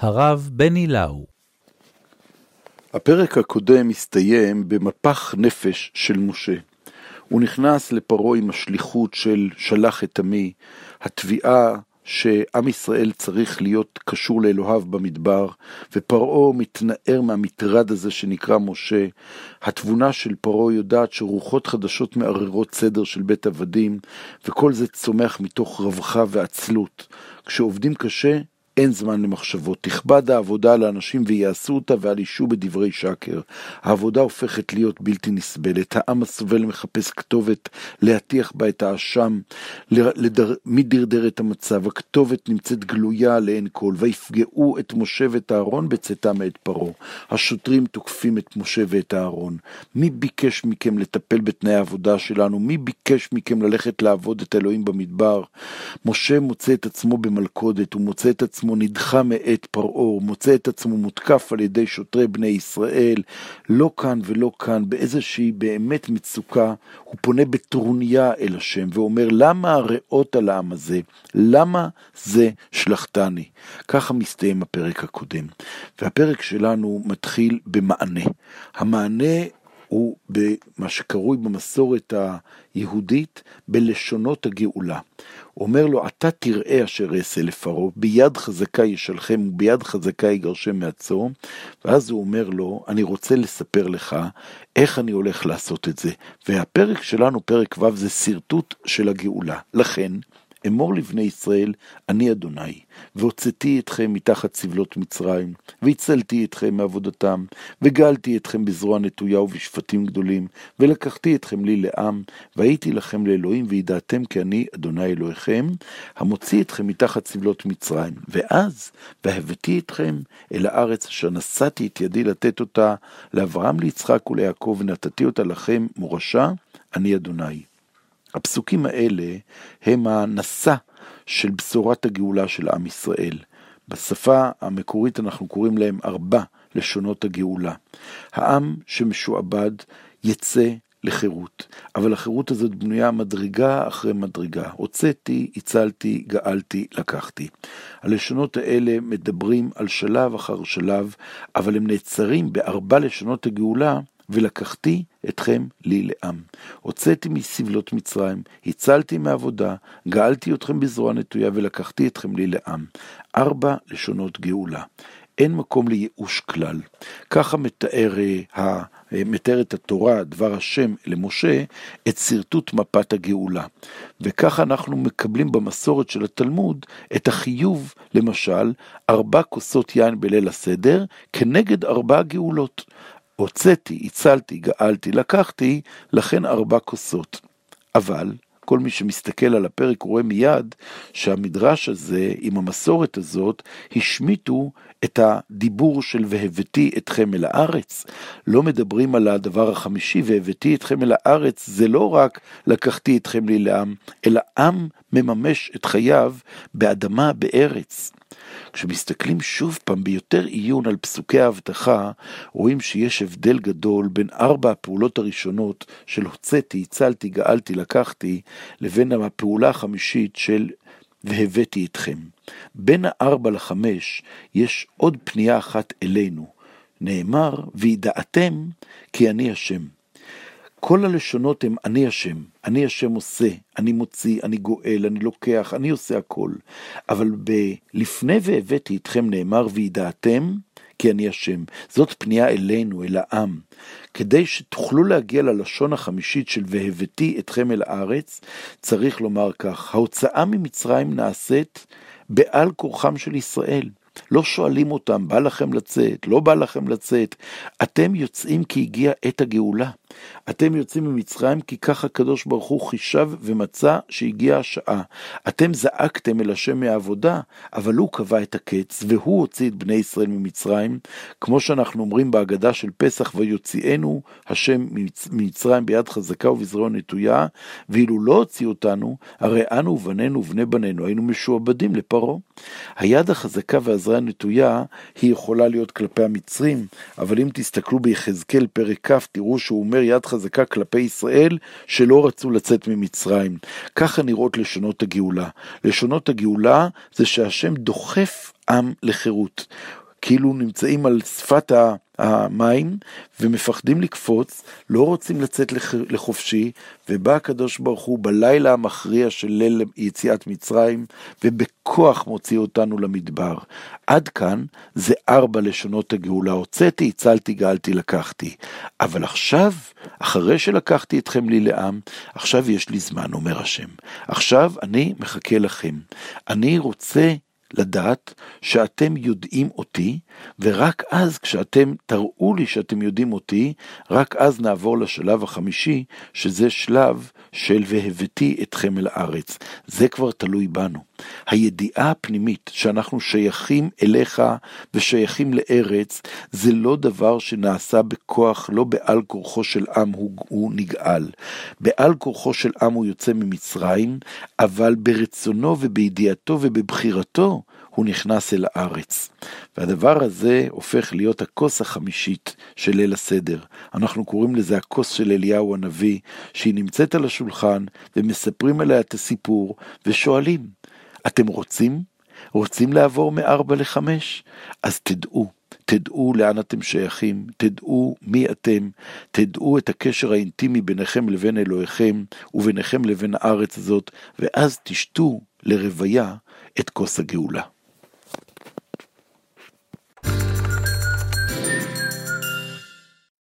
הרב בני לאו. הפרק הקודם מסתיים במפח נפש של משה. הוא נכנס לפרעה עם השליחות של שלח את עמי, התביעה שעם ישראל צריך להיות קשור לאלוהיו במדבר, ופרעה מתנער מהמטרד הזה שנקרא משה. התבונה של פרעה יודעת שרוחות חדשות מערערות סדר של בית עבדים, וכל זה צומח מתוך רווחה ועצלות. כשעובדים קשה, אין זמן למחשבות. תכבד העבודה על האנשים ויעשו אותה ואל ישו בדברי שקר. העבודה הופכת להיות בלתי נסבלת. העם הסובל מחפש כתובת להטיח בה את האשם. לדר... מי דרדר את המצב? הכתובת נמצאת גלויה לעין כל. ויפגעו את משה ואת אהרון בצאתם מאת פרעה. השוטרים תוקפים את משה ואת אהרון. מי ביקש מכם לטפל בתנאי העבודה שלנו? מי ביקש מכם ללכת לעבוד את אלוהים במדבר? משה מוצא את עצמו במלכודת, הוא מוצא את עצמו עצמו נדחה מאת פרעה, מוצא את עצמו מותקף על ידי שוטרי בני ישראל, לא כאן ולא כאן, באיזושהי באמת מצוקה, הוא פונה בטרוניה אל השם ואומר, למה הרעות על העם הזה? למה זה שלחתני? ככה מסתיים הפרק הקודם. והפרק שלנו מתחיל במענה. המענה הוא במה שקרוי במסורת היהודית בלשונות הגאולה. הוא אומר לו, אתה תראה אשר אעשה לפרעה, ביד חזקה ישלחם וביד חזקה יגרשם מעצו, ואז הוא אומר לו, אני רוצה לספר לך איך אני הולך לעשות את זה. והפרק שלנו, פרק ו', זה שרטוט של הגאולה. לכן, אמור לבני ישראל, אני אדוני, והוצאתי אתכם מתחת סבלות מצרים, והצלתי אתכם מעבודתם, וגאלתי אתכם בזרוע נטויה ובשפטים גדולים, ולקחתי אתכם לי לעם, והייתי לכם לאלוהים, וידעתם כי אני אדוני אלוהיכם, המוציא אתכם מתחת סבלות מצרים. ואז, והבאתי אתכם אל הארץ אשר נשאתי את ידי לתת אותה לאברהם, ליצחק וליעקב, ונתתי אותה לכם מורשה, אני אדוני. הפסוקים האלה הם הנשא של בשורת הגאולה של עם ישראל. בשפה המקורית אנחנו קוראים להם ארבע לשונות הגאולה. העם שמשועבד יצא לחירות, אבל החירות הזאת בנויה מדרגה אחרי מדרגה. הוצאתי, הצלתי, גאלתי, לקחתי. הלשונות האלה מדברים על שלב אחר שלב, אבל הם נעצרים בארבע לשונות הגאולה ולקחתי אתכם לי לעם. הוצאתי מסבלות מצרים, הצלתי מעבודה, גאלתי אתכם בזרוע נטויה ולקחתי אתכם לי לעם. ארבע לשונות גאולה. אין מקום לייאוש כלל. ככה מתאר, אה, מתארת התורה, דבר השם למשה, את שרטוט מפת הגאולה. וככה אנחנו מקבלים במסורת של התלמוד את החיוב, למשל, ארבע כוסות יין בליל הסדר, כנגד ארבע גאולות. הוצאתי, הצלתי, גאלתי, לקחתי, לכן ארבע כוסות. אבל כל מי שמסתכל על הפרק רואה מיד שהמדרש הזה, עם המסורת הזאת, השמיטו את הדיבור של והבאתי אתכם אל הארץ. לא מדברים על הדבר החמישי, והבאתי אתכם אל הארץ, זה לא רק לקחתי אתכם לי לעם, אלא עם מממש את חייו באדמה, בארץ. כשמסתכלים שוב פעם ביותר עיון על פסוקי ההבטחה, רואים שיש הבדל גדול בין ארבע הפעולות הראשונות של הוצאתי, הצלתי, גאלתי, לקחתי, לבין הפעולה החמישית של והבאתי אתכם. בין הארבע לחמש יש עוד פנייה אחת אלינו. נאמר, וידעתם כי אני השם. כל הלשונות הם אני השם, אני השם עושה, אני מוציא, אני גואל, אני לוקח, אני עושה הכל. אבל בלפני והבאתי אתכם נאמר וידעתם כי אני השם. זאת פנייה אלינו, אל העם. כדי שתוכלו להגיע ללשון החמישית של והבאתי אתכם אל הארץ, צריך לומר כך, ההוצאה ממצרים נעשית בעל כורחם של ישראל. לא שואלים אותם, בא לכם לצאת, לא בא לכם לצאת. אתם יוצאים כי הגיעה עת הגאולה. אתם יוצאים ממצרים כי ככה הקדוש ברוך הוא חישב ומצא שהגיעה השעה. אתם זעקתם אל השם מהעבודה, אבל הוא קבע את הקץ, והוא הוציא את בני ישראל ממצרים, כמו שאנחנו אומרים בהגדה של פסח, ויוציאנו השם ממצרים ביד חזקה ובזרוע נטויה, ואילו לא הוציא אותנו, הרי אנו ובנינו ובני בנינו היינו משועבדים לפרעה. היד החזקה והזרוע הנטויה היא יכולה להיות כלפי המצרים, אבל אם תסתכלו ביחזקאל פרק כ', תראו שהוא אומר, יד חזקה כלפי ישראל שלא רצו לצאת ממצרים. ככה נראות לשונות הגאולה. לשונות הגאולה זה שהשם דוחף עם לחירות. כאילו נמצאים על שפת המים ומפחדים לקפוץ, לא רוצים לצאת לחופשי, ובא הקדוש ברוך הוא בלילה המכריע של ליל יציאת מצרים, ובכוח מוציא אותנו למדבר. עד כאן זה ארבע לשונות הגאולה, הוצאתי, הצלתי, גאלתי, לקחתי. אבל עכשיו, אחרי שלקחתי אתכם לי לעם, עכשיו יש לי זמן, אומר השם. עכשיו אני מחכה לכם. אני רוצה לדעת שאתם יודעים אותי, ורק אז כשאתם תראו לי שאתם יודעים אותי, רק אז נעבור לשלב החמישי, שזה שלב של והבאתי אתכם אל הארץ. זה כבר תלוי בנו. הידיעה הפנימית שאנחנו שייכים אליך ושייכים לארץ, זה לא דבר שנעשה בכוח, לא בעל כורחו של עם הוא, הוא נגאל. בעל כורחו של עם הוא יוצא ממצרים, אבל ברצונו ובידיעתו ובבחירתו הוא נכנס אל הארץ. והדבר הזה הופך להיות הכוס החמישית של ליל הסדר. אנחנו קוראים לזה הכוס של אליהו הנביא, שהיא נמצאת על השולחן ומספרים עליה את הסיפור ושואלים, אתם רוצים? רוצים לעבור מארבע לחמש? אז תדעו. תדעו לאן אתם שייכים, תדעו מי אתם, תדעו את הקשר האינטימי ביניכם לבין אלוהיכם וביניכם לבין הארץ הזאת, ואז תשתו לרוויה את כוס הגאולה.